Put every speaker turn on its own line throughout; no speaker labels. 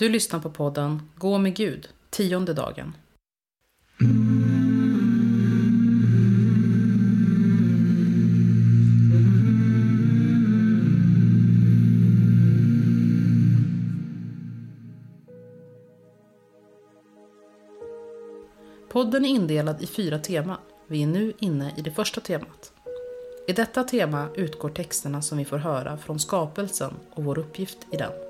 Du lyssnar på podden Gå med Gud, tionde dagen. Podden är indelad i fyra teman. Vi är nu inne i det första temat. I detta tema utgår texterna som vi får höra från skapelsen och vår uppgift i den.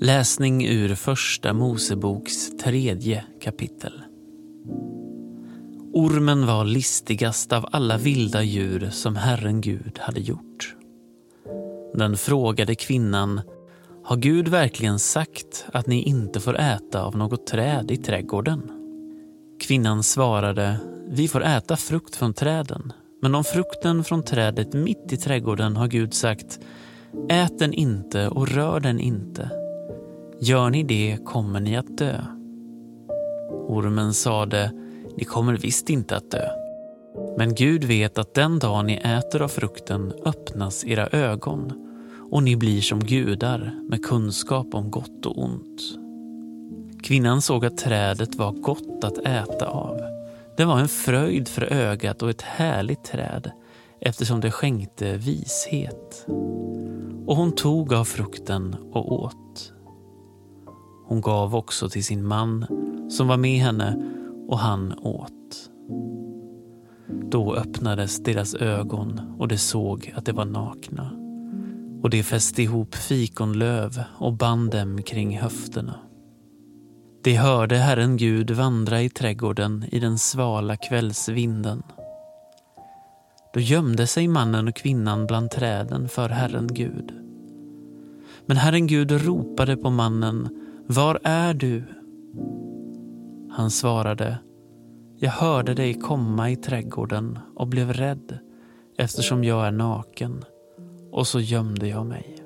Läsning ur Första Moseboks tredje kapitel. Ormen var listigast av alla vilda djur som Herren Gud hade gjort. Den frågade kvinnan, har Gud verkligen sagt att ni inte får äta av något träd i trädgården? Kvinnan svarade, vi får äta frukt från träden, men om frukten från trädet mitt i trädgården har Gud sagt, ät den inte och rör den inte Gör ni det kommer ni att dö. Ormen sade, ni kommer visst inte att dö. Men Gud vet att den dag ni äter av frukten öppnas era ögon och ni blir som gudar med kunskap om gott och ont. Kvinnan såg att trädet var gott att äta av. Det var en fröjd för ögat och ett härligt träd eftersom det skänkte vishet. Och hon tog av frukten och åt. Hon gav också till sin man som var med henne och han åt. Då öppnades deras ögon och de såg att de var nakna. Och de fäste ihop fikonlöv och band dem kring höfterna. De hörde Herren Gud vandra i trädgården i den svala kvällsvinden. Då gömde sig mannen och kvinnan bland träden för Herren Gud. Men Herren Gud ropade på mannen var är du? Han svarade, jag hörde dig komma i trädgården och blev rädd eftersom jag är naken och så gömde jag mig.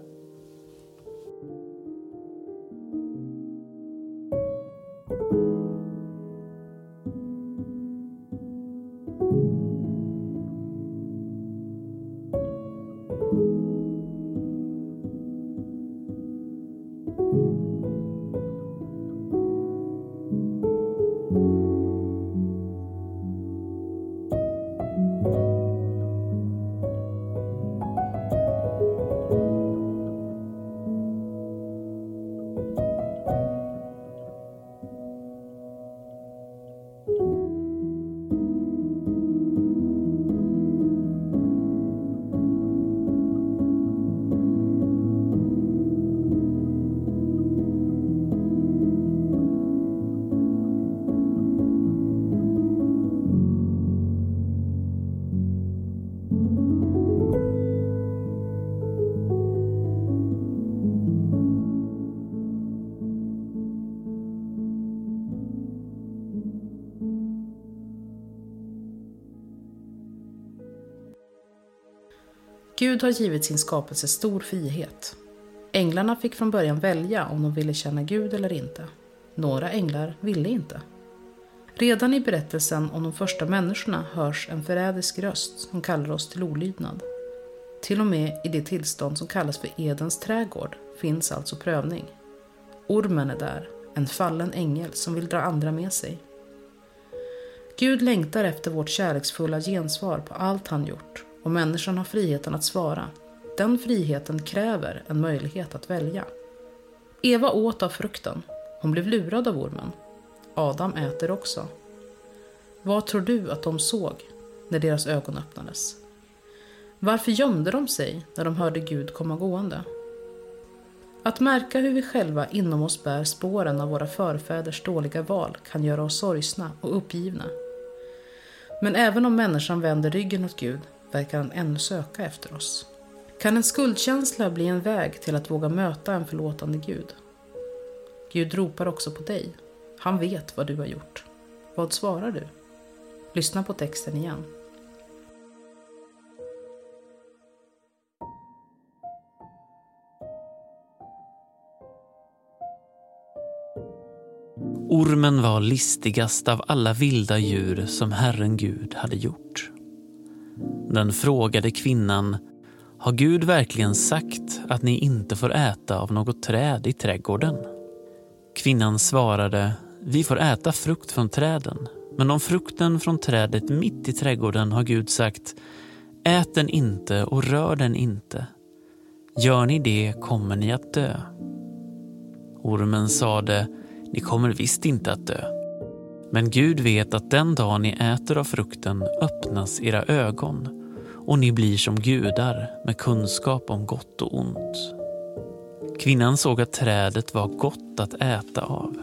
Gud har givit sin skapelse stor frihet. Änglarna fick från början välja om de ville känna Gud eller inte. Några änglar ville inte. Redan i berättelsen om de första människorna hörs en förrädisk röst som kallar oss till olydnad. Till och med i det tillstånd som kallas för Edens trädgård finns alltså prövning. Ormen är där, en fallen ängel som vill dra andra med sig. Gud längtar efter vårt kärleksfulla gensvar på allt han gjort och människan har friheten att svara. Den friheten kräver en möjlighet att välja. Eva åt av frukten. Hon blev lurad av ormen. Adam äter också. Vad tror du att de såg när deras ögon öppnades? Varför gömde de sig när de hörde Gud komma gående? Att märka hur vi själva inom oss bär spåren av våra förfäders dåliga val kan göra oss sorgsna och uppgivna. Men även om människan vänder ryggen åt Gud verkar han ännu söka efter oss. Kan en skuldkänsla bli en väg till att våga möta en förlåtande Gud? Gud ropar också på dig. Han vet vad du har gjort. Vad svarar du? Lyssna på texten igen.
Ormen var listigast av alla vilda djur som Herren Gud hade gjort. Den frågade kvinnan, har Gud verkligen sagt att ni inte får äta av något träd i trädgården? Kvinnan svarade, vi får äta frukt från träden, men om frukten från trädet mitt i trädgården har Gud sagt, ät den inte och rör den inte. Gör ni det kommer ni att dö. Ormen sade, ni kommer visst inte att dö. Men Gud vet att den dag ni äter av frukten öppnas era ögon och ni blir som gudar med kunskap om gott och ont. Kvinnan såg att trädet var gott att äta av.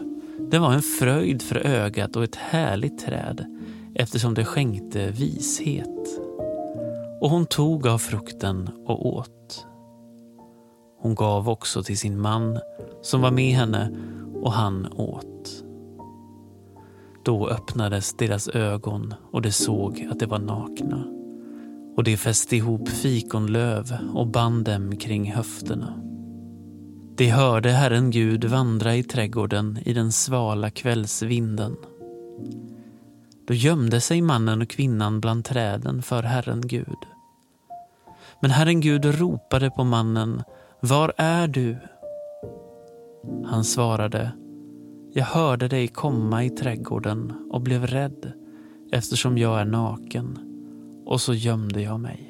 Det var en fröjd för ögat och ett härligt träd eftersom det skänkte vishet. Och hon tog av frukten och åt. Hon gav också till sin man som var med henne och han åt. Då öppnades deras ögon och de såg att de var nakna. Och de fäste ihop fikonlöv och band dem kring höfterna. De hörde Herren Gud vandra i trädgården i den svala kvällsvinden. Då gömde sig mannen och kvinnan bland träden för Herren Gud. Men Herren Gud ropade på mannen, Var är du? Han svarade, jag hörde dig komma i trädgården och blev rädd eftersom jag är naken och så gömde jag mig.